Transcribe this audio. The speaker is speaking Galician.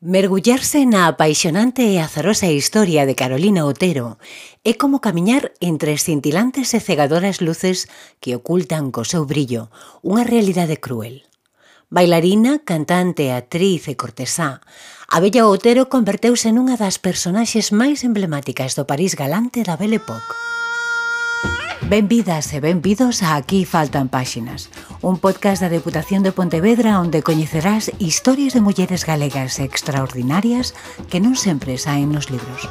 Mergullarse na apaixonante e azarosa historia de Carolina Otero é como camiñar entre escintilantes e cegadoras luces que ocultan co seu brillo unha realidade cruel. Bailarina, cantante, actriz e cortesá, a bella Otero converteuse nunha das personaxes máis emblemáticas do París galante da Belle Époque. Benvidas e benvidos a Aquí faltan páxinas, un podcast da Deputación de Pontevedra onde coñecerás historias de mulleres galegas extraordinarias que non sempre saen nos libros.